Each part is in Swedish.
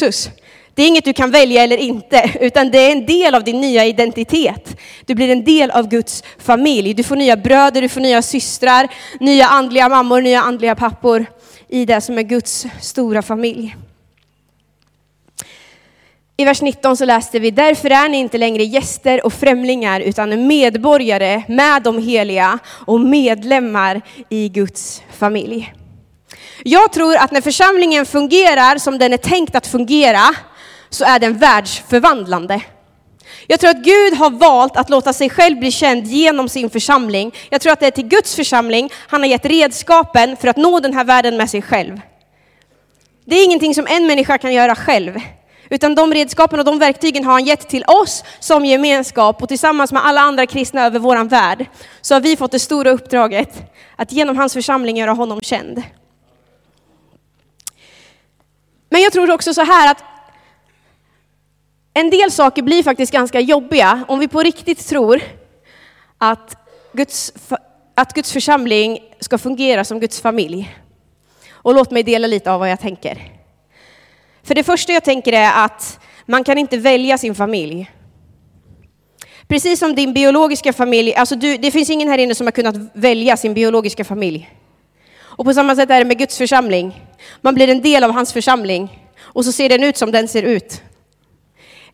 Jesus. Det är inget du kan välja eller inte, utan det är en del av din nya identitet. Du blir en del av Guds familj. Du får nya bröder, du får nya systrar, nya andliga mammor, nya andliga pappor i det som är Guds stora familj. I vers 19 så läste vi, därför är ni inte längre gäster och främlingar utan medborgare med de heliga och medlemmar i Guds familj. Jag tror att när församlingen fungerar som den är tänkt att fungera så är den världsförvandlande. Jag tror att Gud har valt att låta sig själv bli känd genom sin församling. Jag tror att det är till Guds församling han har gett redskapen för att nå den här världen med sig själv. Det är ingenting som en människa kan göra själv. Utan de redskapen och de verktygen har han gett till oss som gemenskap och tillsammans med alla andra kristna över våran värld så har vi fått det stora uppdraget att genom hans församling göra honom känd. Men jag tror också så här att en del saker blir faktiskt ganska jobbiga om vi på riktigt tror att Guds, att Guds församling ska fungera som Guds familj. Och låt mig dela lite av vad jag tänker. För det första jag tänker är att man kan inte välja sin familj. Precis som din biologiska familj, alltså du, det finns ingen här inne som har kunnat välja sin biologiska familj. Och på samma sätt är det med Guds församling. Man blir en del av hans församling och så ser den ut som den ser ut.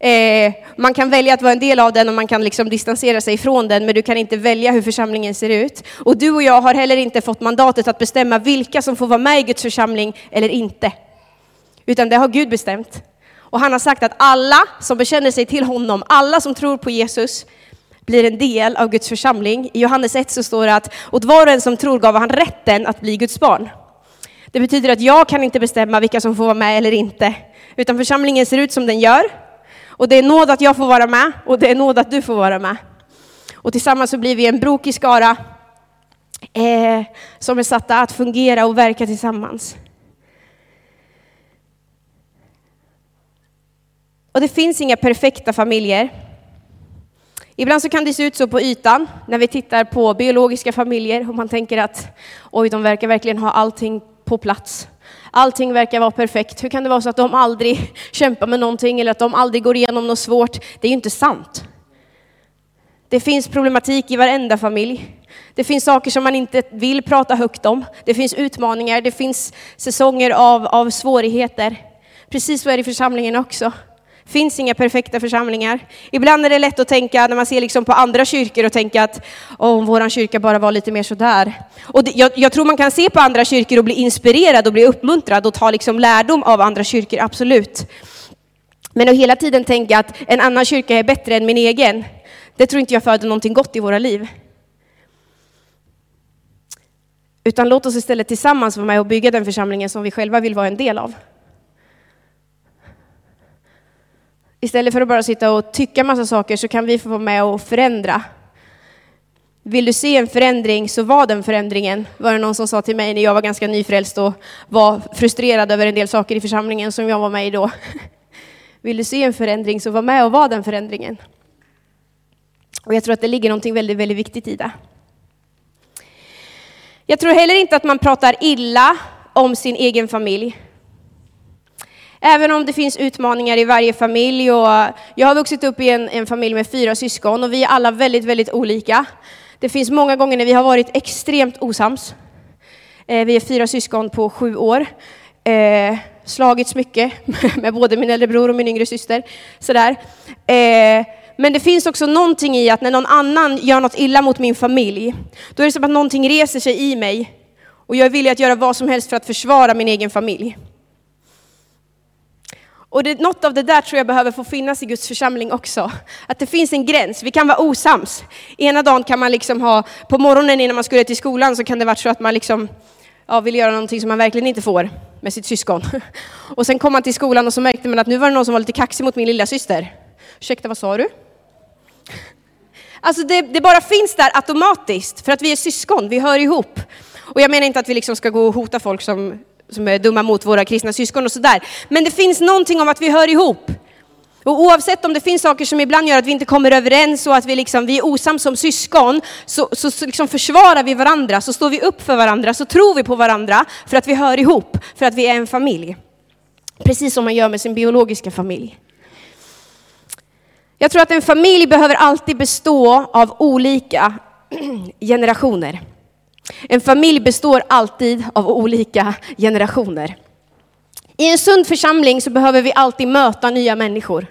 Eh, man kan välja att vara en del av den och man kan liksom distansera sig från den, men du kan inte välja hur församlingen ser ut. Och du och jag har heller inte fått mandatet att bestämma vilka som får vara med i Guds församling eller inte. Utan det har Gud bestämt. Och han har sagt att alla som bekänner sig till honom, alla som tror på Jesus, blir en del av Guds församling. I Johannes 1 så står det att åt var och en som tror gav han rätten att bli Guds barn. Det betyder att jag kan inte bestämma vilka som får vara med eller inte, utan församlingen ser ut som den gör. Och det är nåd att jag får vara med och det är nåd att du får vara med. Och tillsammans så blir vi en brokig skara eh, som är satta att fungera och verka tillsammans. Och det finns inga perfekta familjer. Ibland så kan det se ut så på ytan när vi tittar på biologiska familjer och man tänker att oj, de verkar verkligen ha allting på plats. Allting verkar vara perfekt. Hur kan det vara så att de aldrig kämpar med någonting eller att de aldrig går igenom något svårt? Det är ju inte sant. Det finns problematik i varenda familj. Det finns saker som man inte vill prata högt om. Det finns utmaningar, det finns säsonger av, av svårigheter. Precis så är det i församlingen också finns inga perfekta församlingar. Ibland är det lätt att tänka, när man ser liksom på andra kyrkor, och tänka att om vår kyrka bara var lite mer sådär. Och det, jag, jag, tror man kan se på andra kyrkor och bli inspirerad och bli uppmuntrad och ta liksom lärdom av andra kyrkor, absolut. Men att hela tiden tänka att en annan kyrka är bättre än min egen, det tror inte jag föder någonting gott i våra liv. Utan låt oss istället tillsammans vara med och bygga den församlingen som vi själva vill vara en del av. Istället för att bara sitta och tycka massa saker så kan vi få vara med och förändra. Vill du se en förändring så var den förändringen, var det någon som sa till mig när jag var ganska nyfrälst och var frustrerad över en del saker i församlingen som jag var med i då. Vill du se en förändring så var med och var den förändringen. Och jag tror att det ligger någonting väldigt, väldigt viktigt i det. Jag tror heller inte att man pratar illa om sin egen familj. Även om det finns utmaningar i varje familj och jag har vuxit upp i en, en familj med fyra syskon och vi är alla väldigt, väldigt olika. Det finns många gånger när vi har varit extremt osams. Eh, vi är fyra syskon på sju år. Eh, slagits mycket med både min äldre bror och min yngre syster. Sådär. Eh, men det finns också någonting i att när någon annan gör något illa mot min familj, då är det som att någonting reser sig i mig och jag är villig att göra vad som helst för att försvara min egen familj. Och det, något av det där tror jag behöver få finnas i Guds församling också. Att det finns en gräns, vi kan vara osams. Ena dagen kan man liksom ha, på morgonen innan man skulle till skolan så kan det vara så att man liksom, ja, vill göra någonting som man verkligen inte får med sitt syskon. Och sen kom man till skolan och så märkte man att nu var det någon som var lite kaxig mot min lilla syster. Ursäkta, vad sa du? Alltså det, det, bara finns där automatiskt, för att vi är syskon, vi hör ihop. Och jag menar inte att vi liksom ska gå och hota folk som som är dumma mot våra kristna syskon och sådär. Men det finns någonting om att vi hör ihop. Och oavsett om det finns saker som ibland gör att vi inte kommer överens och att vi, liksom, vi är osams som syskon, så, så, så liksom försvarar vi varandra, så står vi upp för varandra, så tror vi på varandra för att vi hör ihop, för att vi är en familj. Precis som man gör med sin biologiska familj. Jag tror att en familj behöver alltid bestå av olika generationer. En familj består alltid av olika generationer. I en sund församling så behöver vi alltid möta nya människor.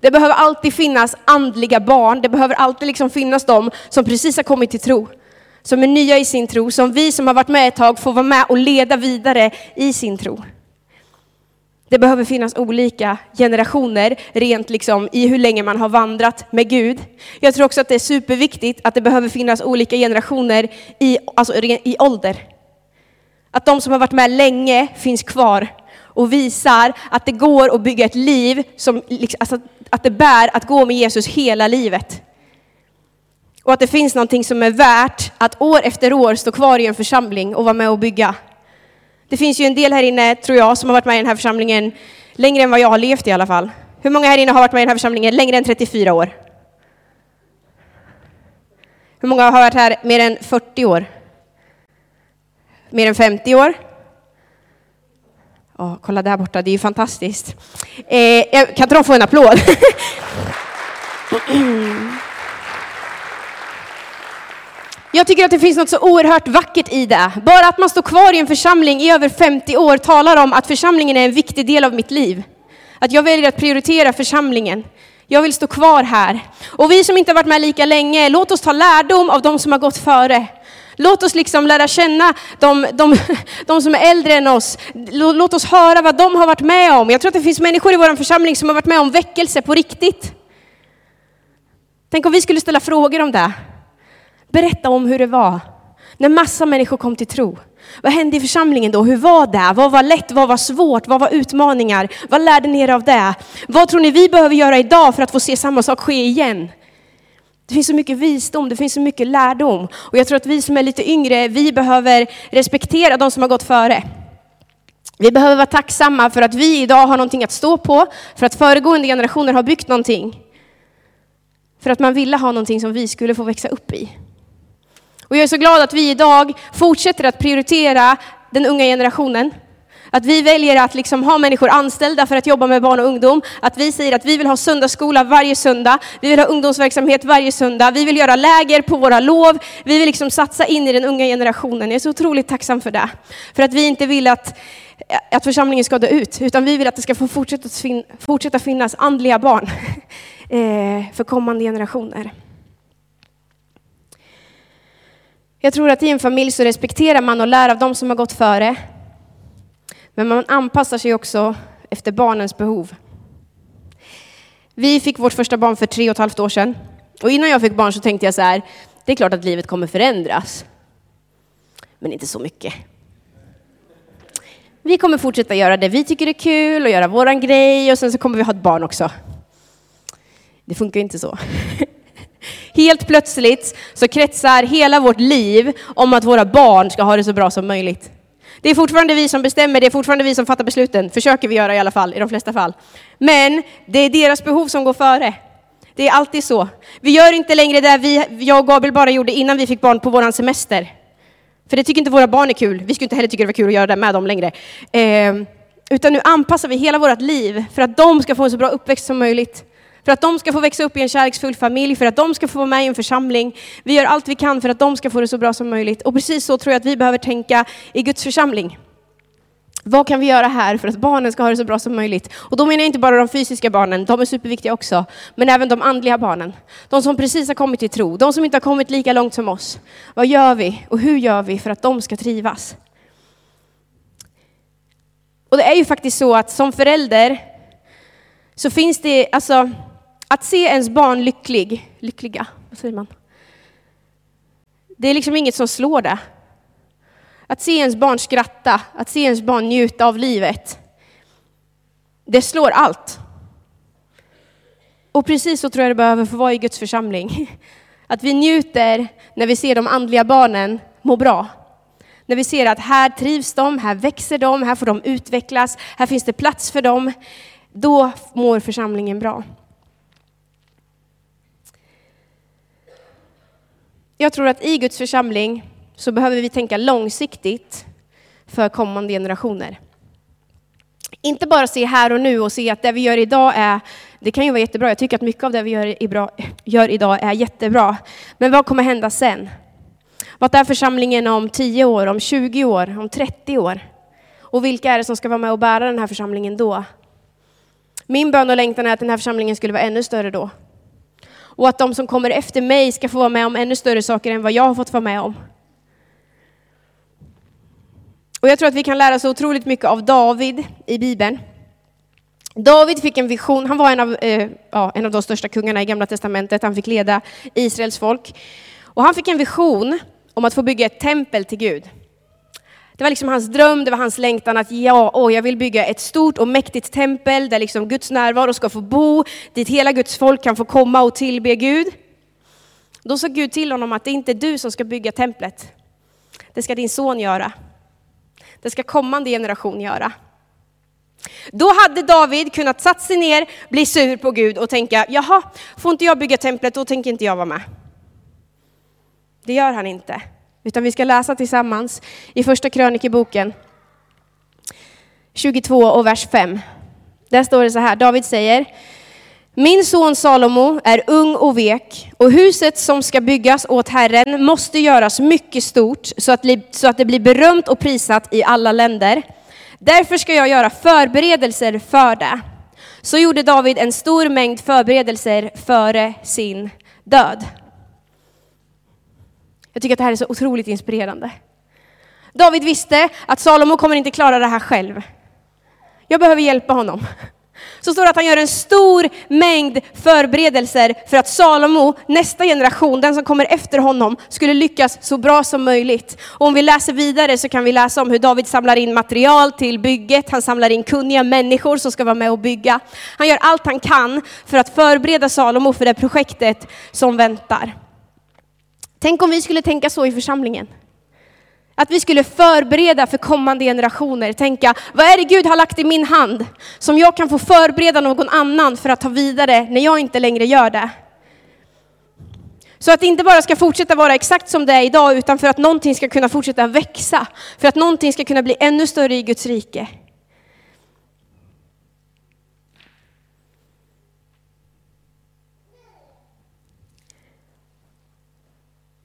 Det behöver alltid finnas andliga barn, det behöver alltid liksom finnas de som precis har kommit till tro, som är nya i sin tro, som vi som har varit med ett tag får vara med och leda vidare i sin tro. Det behöver finnas olika generationer rent liksom i hur länge man har vandrat med Gud. Jag tror också att det är superviktigt att det behöver finnas olika generationer i, alltså i ålder. Att de som har varit med länge finns kvar och visar att det går att bygga ett liv som, liksom, alltså, att det bär att gå med Jesus hela livet. Och att det finns någonting som är värt att år efter år stå kvar i en församling och vara med och bygga. Det finns ju en del här inne, tror jag, som har varit med i den här församlingen längre än vad jag har levt i alla fall. Hur många här inne har varit med i den här församlingen längre än 34 år? Hur många har varit här mer än 40 år? Mer än 50 år? Oh, kolla där borta, det är ju fantastiskt. Eh, kan inte de få en applåd? Mm. Jag tycker att det finns något så oerhört vackert i det. Bara att man står kvar i en församling i över 50 år talar om att församlingen är en viktig del av mitt liv. Att jag väljer att prioritera församlingen. Jag vill stå kvar här. Och vi som inte har varit med lika länge, låt oss ta lärdom av de som har gått före. Låt oss liksom lära känna de, de, de som är äldre än oss. Låt oss höra vad de har varit med om. Jag tror att det finns människor i vår församling som har varit med om väckelse på riktigt. Tänk om vi skulle ställa frågor om det. Berätta om hur det var när massa människor kom till tro. Vad hände i församlingen då? Hur var det? Vad var lätt? Vad var svårt? Vad var utmaningar? Vad lärde ni er av det? Vad tror ni vi behöver göra idag för att få se samma sak ske igen? Det finns så mycket visdom, det finns så mycket lärdom. Och jag tror att vi som är lite yngre, vi behöver respektera de som har gått före. Vi behöver vara tacksamma för att vi idag har någonting att stå på, för att föregående generationer har byggt någonting. För att man ville ha någonting som vi skulle få växa upp i. Och jag är så glad att vi idag fortsätter att prioritera den unga generationen. Att vi väljer att liksom ha människor anställda för att jobba med barn och ungdom. Att vi säger att vi vill ha söndagsskola varje söndag. Vi vill ha ungdomsverksamhet varje söndag. Vi vill göra läger på våra lov. Vi vill liksom satsa in i den unga generationen. Jag är så otroligt tacksam för det. För att vi inte vill att, att församlingen ska dö ut, utan vi vill att det ska få fortsätta, fortsätta finnas andliga barn eh, för kommande generationer. Jag tror att i en familj så respekterar man och lär av de som har gått före. Men man anpassar sig också efter barnens behov. Vi fick vårt första barn för tre och ett halvt år sedan. Och innan jag fick barn så tänkte jag så här, det är klart att livet kommer förändras. Men inte så mycket. Vi kommer fortsätta göra det vi tycker är kul och göra våran grej och sen så kommer vi ha ett barn också. Det funkar inte så. Helt plötsligt så kretsar hela vårt liv om att våra barn ska ha det så bra som möjligt. Det är fortfarande vi som bestämmer, det är fortfarande vi som fattar besluten, försöker vi göra i alla fall, i de flesta fall. Men det är deras behov som går före. Det är alltid så. Vi gör inte längre det vi, jag och Gabriel bara gjorde innan vi fick barn på våran semester. För det tycker inte våra barn är kul. Vi skulle inte heller tycka det var kul att göra det med dem längre. Eh, utan nu anpassar vi hela vårt liv för att de ska få en så bra uppväxt som möjligt. För att de ska få växa upp i en kärleksfull familj, för att de ska få vara med i en församling. Vi gör allt vi kan för att de ska få det så bra som möjligt. Och precis så tror jag att vi behöver tänka i Guds församling. Vad kan vi göra här för att barnen ska ha det så bra som möjligt? Och då menar jag inte bara de fysiska barnen, de är superviktiga också, men även de andliga barnen. De som precis har kommit till tro, de som inte har kommit lika långt som oss. Vad gör vi och hur gör vi för att de ska trivas? Och det är ju faktiskt så att som förälder så finns det, alltså, att se ens barn lycklig, lyckliga, vad säger man? Det är liksom inget som slår det. Att se ens barn skratta, att se ens barn njuta av livet, det slår allt. Och precis så tror jag det behöver få vara i Guds församling. Att vi njuter när vi ser de andliga barnen må bra. När vi ser att här trivs de, här växer de, här får de utvecklas, här finns det plats för dem. Då mår församlingen bra. Jag tror att i Guds församling så behöver vi tänka långsiktigt för kommande generationer. Inte bara se här och nu och se att det vi gör idag är, det kan ju vara jättebra, jag tycker att mycket av det vi gör, bra, gör idag är jättebra. Men vad kommer hända sen? Vad är församlingen om 10 år, om 20 år, om 30 år? Och vilka är det som ska vara med och bära den här församlingen då? Min bön och längtan är att den här församlingen skulle vara ännu större då. Och att de som kommer efter mig ska få vara med om ännu större saker än vad jag har fått vara med om. Och jag tror att vi kan lära oss otroligt mycket av David i Bibeln. David fick en vision, han var en av, eh, ja, en av de största kungarna i Gamla Testamentet, han fick leda Israels folk. Och han fick en vision om att få bygga ett tempel till Gud. Det var liksom hans dröm, det var hans längtan att ja, åh, jag vill bygga ett stort och mäktigt tempel där liksom Guds närvaro ska få bo, dit hela Guds folk kan få komma och tillbe Gud. Då sa Gud till honom att det är inte du som ska bygga templet. Det ska din son göra. Det ska kommande generation göra. Då hade David kunnat satt sig ner, bli sur på Gud och tänka, jaha, får inte jag bygga templet, då tänker inte jag vara med. Det gör han inte. Utan vi ska läsa tillsammans i första krönikeboken 22 och vers 5. Där står det så här, David säger, min son Salomo är ung och vek, och huset som ska byggas åt Herren måste göras mycket stort, så att, så att det blir berömt och prisat i alla länder. Därför ska jag göra förberedelser för det. Så gjorde David en stor mängd förberedelser före sin död. Jag tycker att det här är så otroligt inspirerande. David visste att Salomo kommer inte klara det här själv. Jag behöver hjälpa honom. Så står det att han gör en stor mängd förberedelser för att Salomo, nästa generation, den som kommer efter honom, skulle lyckas så bra som möjligt. Och om vi läser vidare så kan vi läsa om hur David samlar in material till bygget, han samlar in kunniga människor som ska vara med och bygga. Han gör allt han kan för att förbereda Salomo för det projektet som väntar. Tänk om vi skulle tänka så i församlingen. Att vi skulle förbereda för kommande generationer, tänka, vad är det Gud har lagt i min hand som jag kan få förbereda någon annan för att ta vidare när jag inte längre gör det? Så att det inte bara ska fortsätta vara exakt som det är idag, utan för att någonting ska kunna fortsätta växa, för att någonting ska kunna bli ännu större i Guds rike.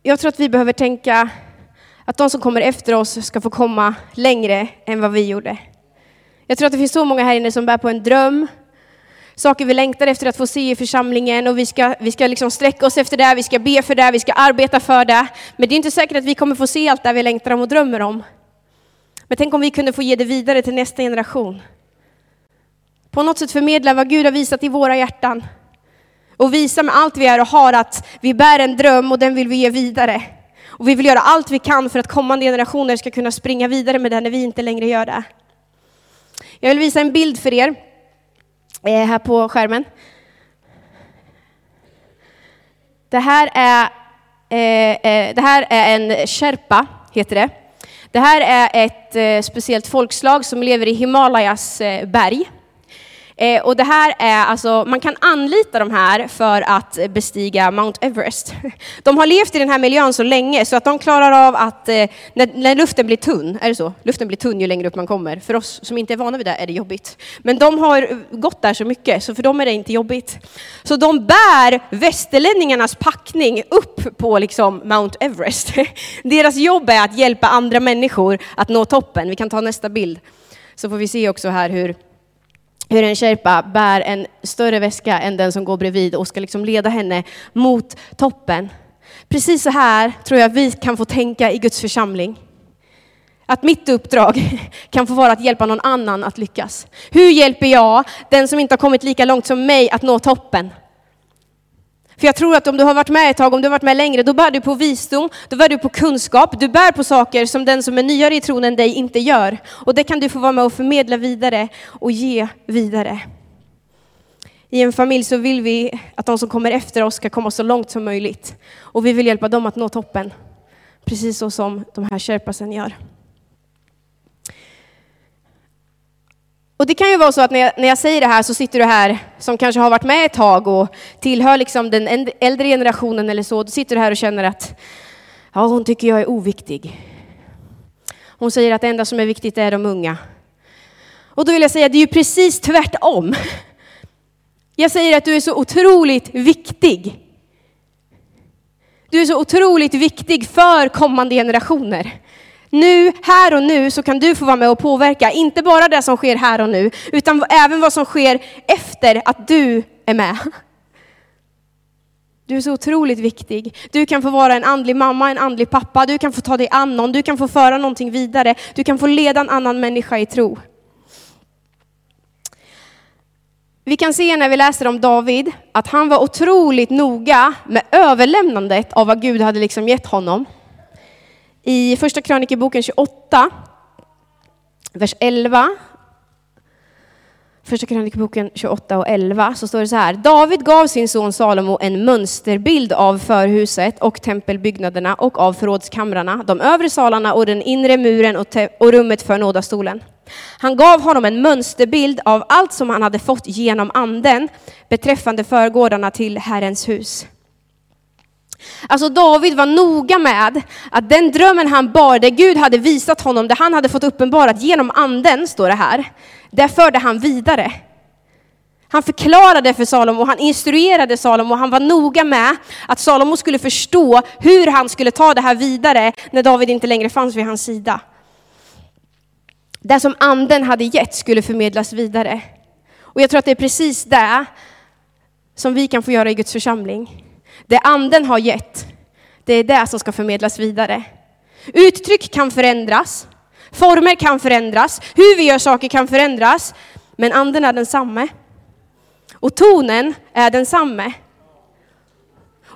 Jag tror att vi behöver tänka att de som kommer efter oss ska få komma längre än vad vi gjorde. Jag tror att det finns så många här inne som bär på en dröm, saker vi längtar efter att få se i församlingen och vi ska, vi ska liksom sträcka oss efter det, vi ska be för det, vi ska arbeta för det. Men det är inte säkert att vi kommer få se allt det vi längtar om och drömmer om. Men tänk om vi kunde få ge det vidare till nästa generation. På något sätt förmedla vad Gud har visat i våra hjärtan. Och visa med allt vi är och har att vi bär en dröm och den vill vi ge vidare. Och vi vill göra allt vi kan för att kommande generationer ska kunna springa vidare med den när vi inte längre gör det. Jag vill visa en bild för er eh, här på skärmen. Det här är, eh, eh, det här är en sherpa, heter det. Det här är ett speciellt folkslag som lever i Himalayas berg. Eh, och det här är alltså, man kan anlita de här för att bestiga Mount Everest. De har levt i den här miljön så länge så att de klarar av att, eh, när, när, luften blir tunn, är det så? Luften blir tunn ju längre upp man kommer. För oss som inte är vana vid det är det jobbigt. Men de har gått där så mycket så för dem är det inte jobbigt. Så de bär västerlänningarnas packning upp på liksom Mount Everest. Deras jobb är att hjälpa andra människor att nå toppen. Vi kan ta nästa bild. Så får vi se också här hur hur en sherpa bär en större väska än den som går bredvid och ska liksom leda henne mot toppen. Precis så här tror jag att vi kan få tänka i Guds församling. Att mitt uppdrag kan få vara att hjälpa någon annan att lyckas. Hur hjälper jag den som inte har kommit lika långt som mig att nå toppen? För jag tror att om du har varit med ett tag, om du har varit med längre, då bär du på visdom, då bär du på kunskap, du bär på saker som den som är nyare i tron än dig inte gör. Och det kan du få vara med och förmedla vidare och ge vidare. I en familj så vill vi att de som kommer efter oss ska komma så långt som möjligt. Och vi vill hjälpa dem att nå toppen. Precis så som de här Sherpasen gör. Och det kan ju vara så att när jag, när jag säger det här så sitter du här som kanske har varit med ett tag och tillhör liksom den äldre generationen eller så. Då sitter du här och känner att ja, hon tycker jag är oviktig. Hon säger att det enda som är viktigt är de unga. Och då vill jag säga, det är ju precis tvärtom. Jag säger att du är så otroligt viktig. Du är så otroligt viktig för kommande generationer. Nu, här och nu, så kan du få vara med och påverka, inte bara det som sker här och nu, utan även vad som sker efter att du är med. Du är så otroligt viktig. Du kan få vara en andlig mamma, en andlig pappa, du kan få ta dig an någon, du kan få föra någonting vidare, du kan få leda en annan människa i tro. Vi kan se när vi läser om David att han var otroligt noga med överlämnandet av vad Gud hade liksom gett honom. I första krönikeboken 28, vers 11. Första krönikeboken 28 och 11 så står det så här. David gav sin son Salomo en mönsterbild av förhuset och tempelbyggnaderna och av förrådskamrarna, de övre salarna och den inre muren och, och rummet för nådastolen. Han gav honom en mönsterbild av allt som han hade fått genom anden beträffande förgårdarna till Herrens hus. Alltså David var noga med att den drömmen han bar, det Gud hade visat honom, det han hade fått uppenbarat genom anden, står det här, det förde han vidare. Han förklarade för Salomo, han instruerade Salomo, han var noga med att Salomo skulle förstå hur han skulle ta det här vidare när David inte längre fanns vid hans sida. Det som anden hade gett skulle förmedlas vidare. Och jag tror att det är precis det som vi kan få göra i Guds församling. Det anden har gett, det är det som ska förmedlas vidare. Uttryck kan förändras, former kan förändras, hur vi gör saker kan förändras, men anden är densamme. Och tonen är densamme.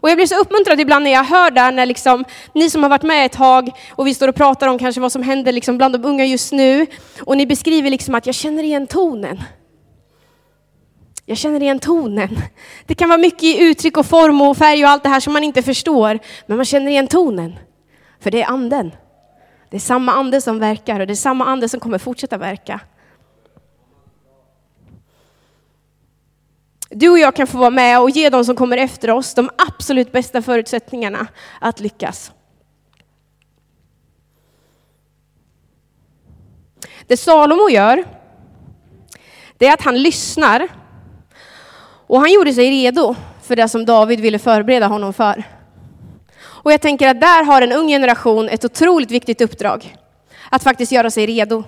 Och jag blir så uppmuntrad ibland när jag hör det, när liksom, ni som har varit med ett tag och vi står och pratar om kanske vad som händer liksom bland de unga just nu. Och ni beskriver liksom att jag känner igen tonen. Jag känner igen tonen. Det kan vara mycket i uttryck och form och färg och allt det här som man inte förstår. Men man känner igen tonen. För det är anden. Det är samma ande som verkar och det är samma ande som kommer fortsätta verka. Du och jag kan få vara med och ge de som kommer efter oss de absolut bästa förutsättningarna att lyckas. Det Salomo gör, det är att han lyssnar. Och han gjorde sig redo för det som David ville förbereda honom för. Och jag tänker att där har en ung generation ett otroligt viktigt uppdrag. Att faktiskt göra sig redo.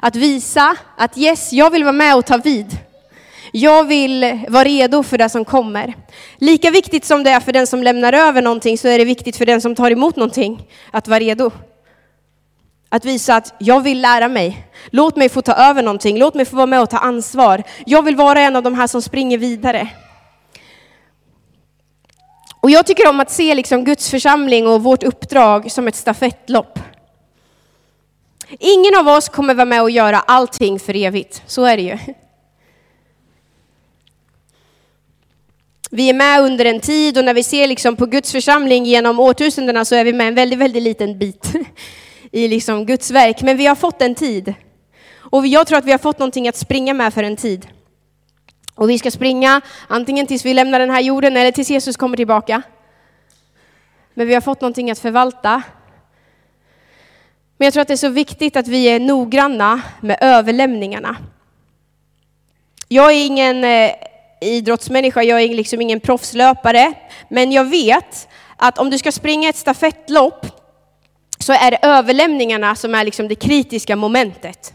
Att visa att yes, jag vill vara med och ta vid. Jag vill vara redo för det som kommer. Lika viktigt som det är för den som lämnar över någonting så är det viktigt för den som tar emot någonting att vara redo. Att visa att jag vill lära mig. Låt mig få ta över någonting. Låt mig få vara med och ta ansvar. Jag vill vara en av de här som springer vidare. Och jag tycker om att se liksom Guds församling och vårt uppdrag som ett stafettlopp. Ingen av oss kommer vara med och göra allting för evigt. Så är det ju. Vi är med under en tid och när vi ser liksom på Guds församling genom årtusendena så är vi med en väldigt, väldigt liten bit i liksom Guds verk. Men vi har fått en tid. Och jag tror att vi har fått någonting att springa med för en tid. Och vi ska springa antingen tills vi lämnar den här jorden eller tills Jesus kommer tillbaka. Men vi har fått någonting att förvalta. Men jag tror att det är så viktigt att vi är noggranna med överlämningarna. Jag är ingen eh, idrottsmänniska, jag är liksom ingen proffslöpare, men jag vet att om du ska springa ett stafettlopp så är det överlämningarna som är liksom det kritiska momentet.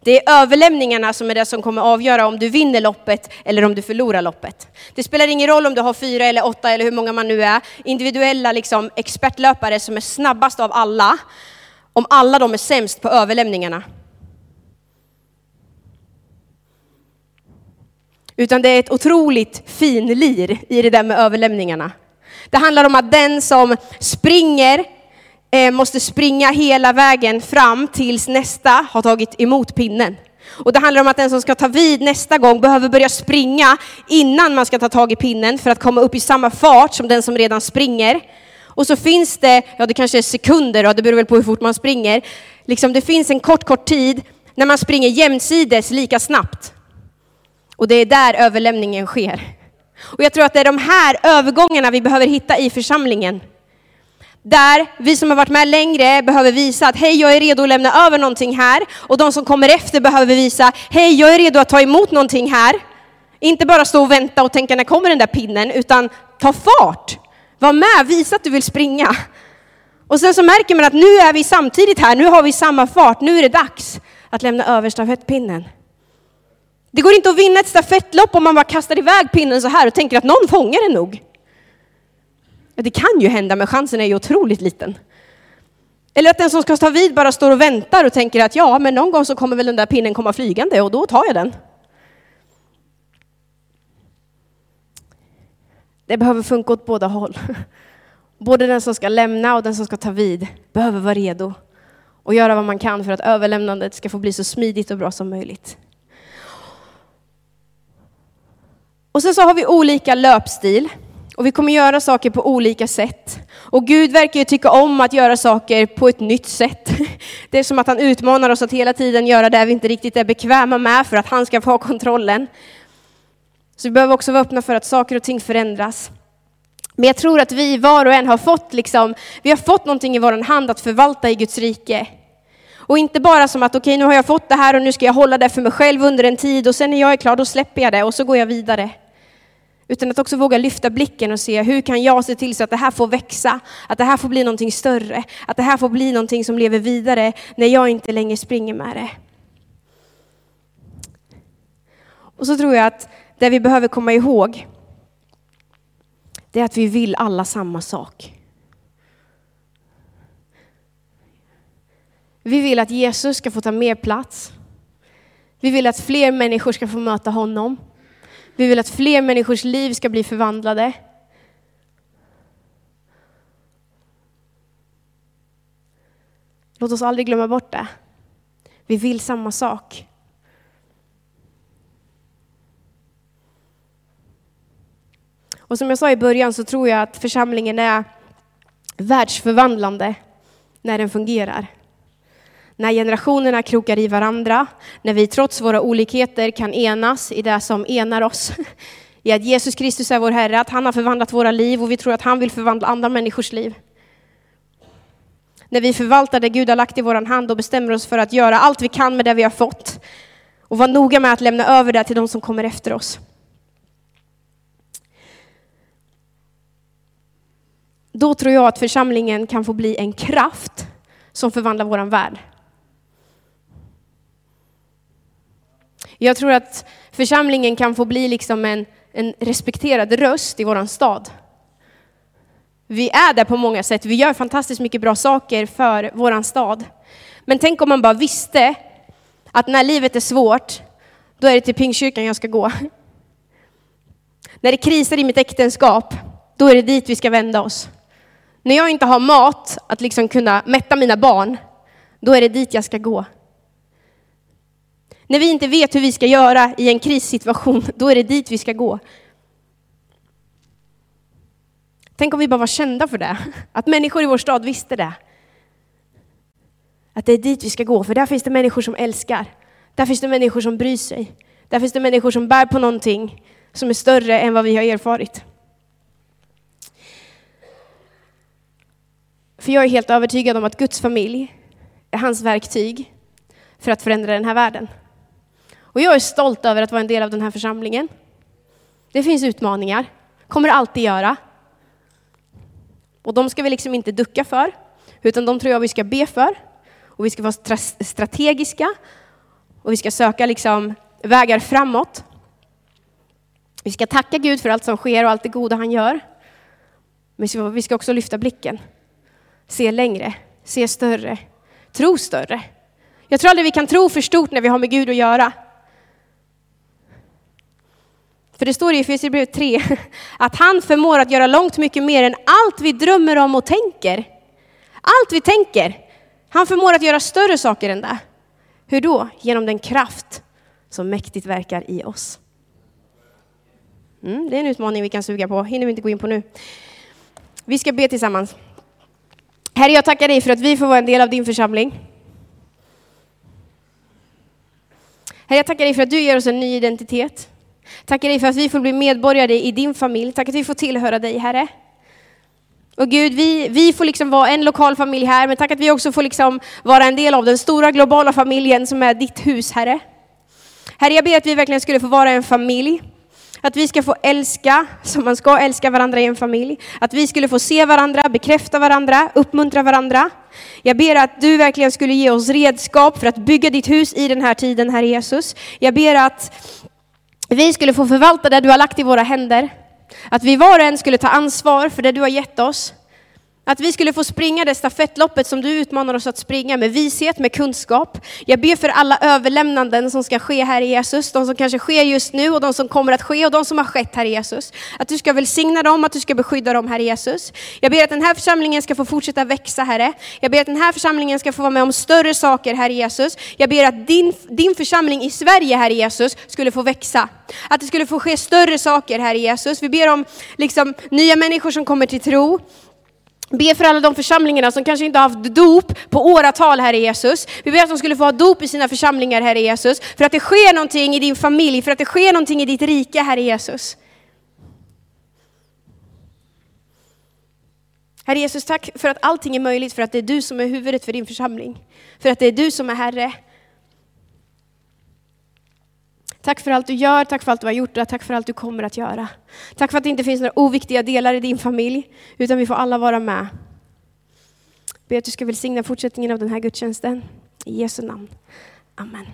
Det är överlämningarna som är det som kommer avgöra om du vinner loppet eller om du förlorar loppet. Det spelar ingen roll om du har fyra eller åtta eller hur många man nu är, individuella liksom expertlöpare som är snabbast av alla, om alla de är sämst på överlämningarna. Utan det är ett otroligt finlir i det där med överlämningarna. Det handlar om att den som springer Eh, måste springa hela vägen fram tills nästa har tagit emot pinnen. Och det handlar om att den som ska ta vid nästa gång behöver börja springa innan man ska ta tag i pinnen för att komma upp i samma fart som den som redan springer. Och så finns det, ja det kanske är sekunder och det beror väl på hur fort man springer. Liksom det finns en kort, kort tid när man springer jämsides lika snabbt. Och det är där överlämningen sker. Och jag tror att det är de här övergångarna vi behöver hitta i församlingen. Där vi som har varit med längre behöver visa att hej, jag är redo att lämna över någonting här. Och de som kommer efter behöver visa, hej, jag är redo att ta emot någonting här. Inte bara stå och vänta och tänka när kommer den där pinnen, utan ta fart. Var med, visa att du vill springa. Och sen så märker man att nu är vi samtidigt här, nu har vi samma fart, nu är det dags att lämna över stafettpinnen. Det går inte att vinna ett stafettlopp om man bara kastar iväg pinnen så här och tänker att någon fångar den nog. Det kan ju hända, men chansen är ju otroligt liten. Eller att den som ska ta vid bara står och väntar och tänker att ja, men någon gång så kommer väl den där pinnen komma flygande och då tar jag den. Det behöver funka åt båda håll. Både den som ska lämna och den som ska ta vid behöver vara redo och göra vad man kan för att överlämnandet ska få bli så smidigt och bra som möjligt. Och sen så har vi olika löpstil och vi kommer göra saker på olika sätt. Och Gud verkar ju tycka om att göra saker på ett nytt sätt. Det är som att han utmanar oss att hela tiden göra det vi inte riktigt är bekväma med för att han ska få kontrollen. Så vi behöver också vara öppna för att saker och ting förändras. Men jag tror att vi var och en har fått, liksom, vi har fått någonting i vår hand att förvalta i Guds rike. Och inte bara som att okej, okay, nu har jag fått det här och nu ska jag hålla det för mig själv under en tid och sen när jag är klar, då släpper jag det och så går jag vidare. Utan att också våga lyfta blicken och se hur kan jag se till så att det här får växa, att det här får bli någonting större, att det här får bli någonting som lever vidare när jag inte längre springer med det. Och så tror jag att det vi behöver komma ihåg, det är att vi vill alla samma sak. Vi vill att Jesus ska få ta mer plats. Vi vill att fler människor ska få möta honom. Vi vill att fler människors liv ska bli förvandlade. Låt oss aldrig glömma bort det. Vi vill samma sak. Och som jag sa i början så tror jag att församlingen är världsförvandlande när den fungerar. När generationerna krokar i varandra, när vi trots våra olikheter kan enas i det som enar oss. I att Jesus Kristus är vår Herre, att han har förvandlat våra liv och vi tror att han vill förvandla andra människors liv. När vi förvaltar det Gud har lagt i vår hand och bestämmer oss för att göra allt vi kan med det vi har fått och vara noga med att lämna över det till de som kommer efter oss. Då tror jag att församlingen kan få bli en kraft som förvandlar vår värld. Jag tror att församlingen kan få bli liksom en, en respekterad röst i vår stad. Vi är där på många sätt, vi gör fantastiskt mycket bra saker för vår stad. Men tänk om man bara visste att när livet är svårt, då är det till Pingstkyrkan jag ska gå. När det krisar i mitt äktenskap, då är det dit vi ska vända oss. När jag inte har mat att liksom kunna mätta mina barn, då är det dit jag ska gå. När vi inte vet hur vi ska göra i en krissituation, då är det dit vi ska gå. Tänk om vi bara var kända för det, att människor i vår stad visste det. Att det är dit vi ska gå, för där finns det människor som älskar. Där finns det människor som bryr sig. Där finns det människor som bär på någonting som är större än vad vi har erfarit. För jag är helt övertygad om att Guds familj är hans verktyg för att förändra den här världen. Och jag är stolt över att vara en del av den här församlingen. Det finns utmaningar, kommer alltid göra. Och de ska vi liksom inte ducka för, utan de tror jag vi ska be för. Och vi ska vara strategiska och vi ska söka liksom vägar framåt. Vi ska tacka Gud för allt som sker och allt det goda han gör. Men vi ska också lyfta blicken, se längre, se större, tro större. Jag tror aldrig vi kan tro för stort när vi har med Gud att göra. För det står i Efesierbrevet 3 att han förmår att göra långt mycket mer än allt vi drömmer om och tänker. Allt vi tänker. Han förmår att göra större saker än det. Hur då? Genom den kraft som mäktigt verkar i oss. Mm, det är en utmaning vi kan suga på, hinner vi inte gå in på nu. Vi ska be tillsammans. Herre, jag tackar dig för att vi får vara en del av din församling. Herre, jag tackar dig för att du ger oss en ny identitet. Tackar dig för att vi får bli medborgare i din familj. Tack att vi får tillhöra dig, Herre. Och Gud, vi, vi får liksom vara en lokal familj här, men tack att vi också får liksom vara en del av den stora globala familjen som är ditt hus, Herre. Herre, jag ber att vi verkligen skulle få vara en familj. Att vi ska få älska som man ska älska varandra i en familj. Att vi skulle få se varandra, bekräfta varandra, uppmuntra varandra. Jag ber att du verkligen skulle ge oss redskap för att bygga ditt hus i den här tiden, Herre Jesus. Jag ber att vi skulle få förvalta det du har lagt i våra händer. Att vi var och en skulle ta ansvar för det du har gett oss. Att vi skulle få springa det stafettloppet som du utmanar oss att springa med vishet, med kunskap. Jag ber för alla överlämnanden som ska ske här i Jesus, de som kanske sker just nu och de som kommer att ske och de som har skett här i Jesus. Att du ska välsigna dem, att du ska beskydda dem här i Jesus. Jag ber att den här församlingen ska få fortsätta växa Herre. Jag ber att den här församlingen ska få vara med om större saker här i Jesus. Jag ber att din, din församling i Sverige här i Jesus skulle få växa. Att det skulle få ske större saker här i Jesus. Vi ber om liksom, nya människor som kommer till tro. Be för alla de församlingarna som kanske inte har haft dop på åratal, Herre Jesus. Vi ber att de skulle få ha dop i sina församlingar, Herre Jesus. För att det sker någonting i din familj, för att det sker någonting i ditt rike, Herre Jesus. Herre Jesus, tack för att allting är möjligt, för att det är du som är huvudet för din församling. För att det är du som är Herre. Tack för allt du gör, tack för allt du har gjort och tack för allt du kommer att göra. Tack för att det inte finns några oviktiga delar i din familj, utan vi får alla vara med. Be att du ska välsigna fortsättningen av den här gudstjänsten. I Jesu namn. Amen.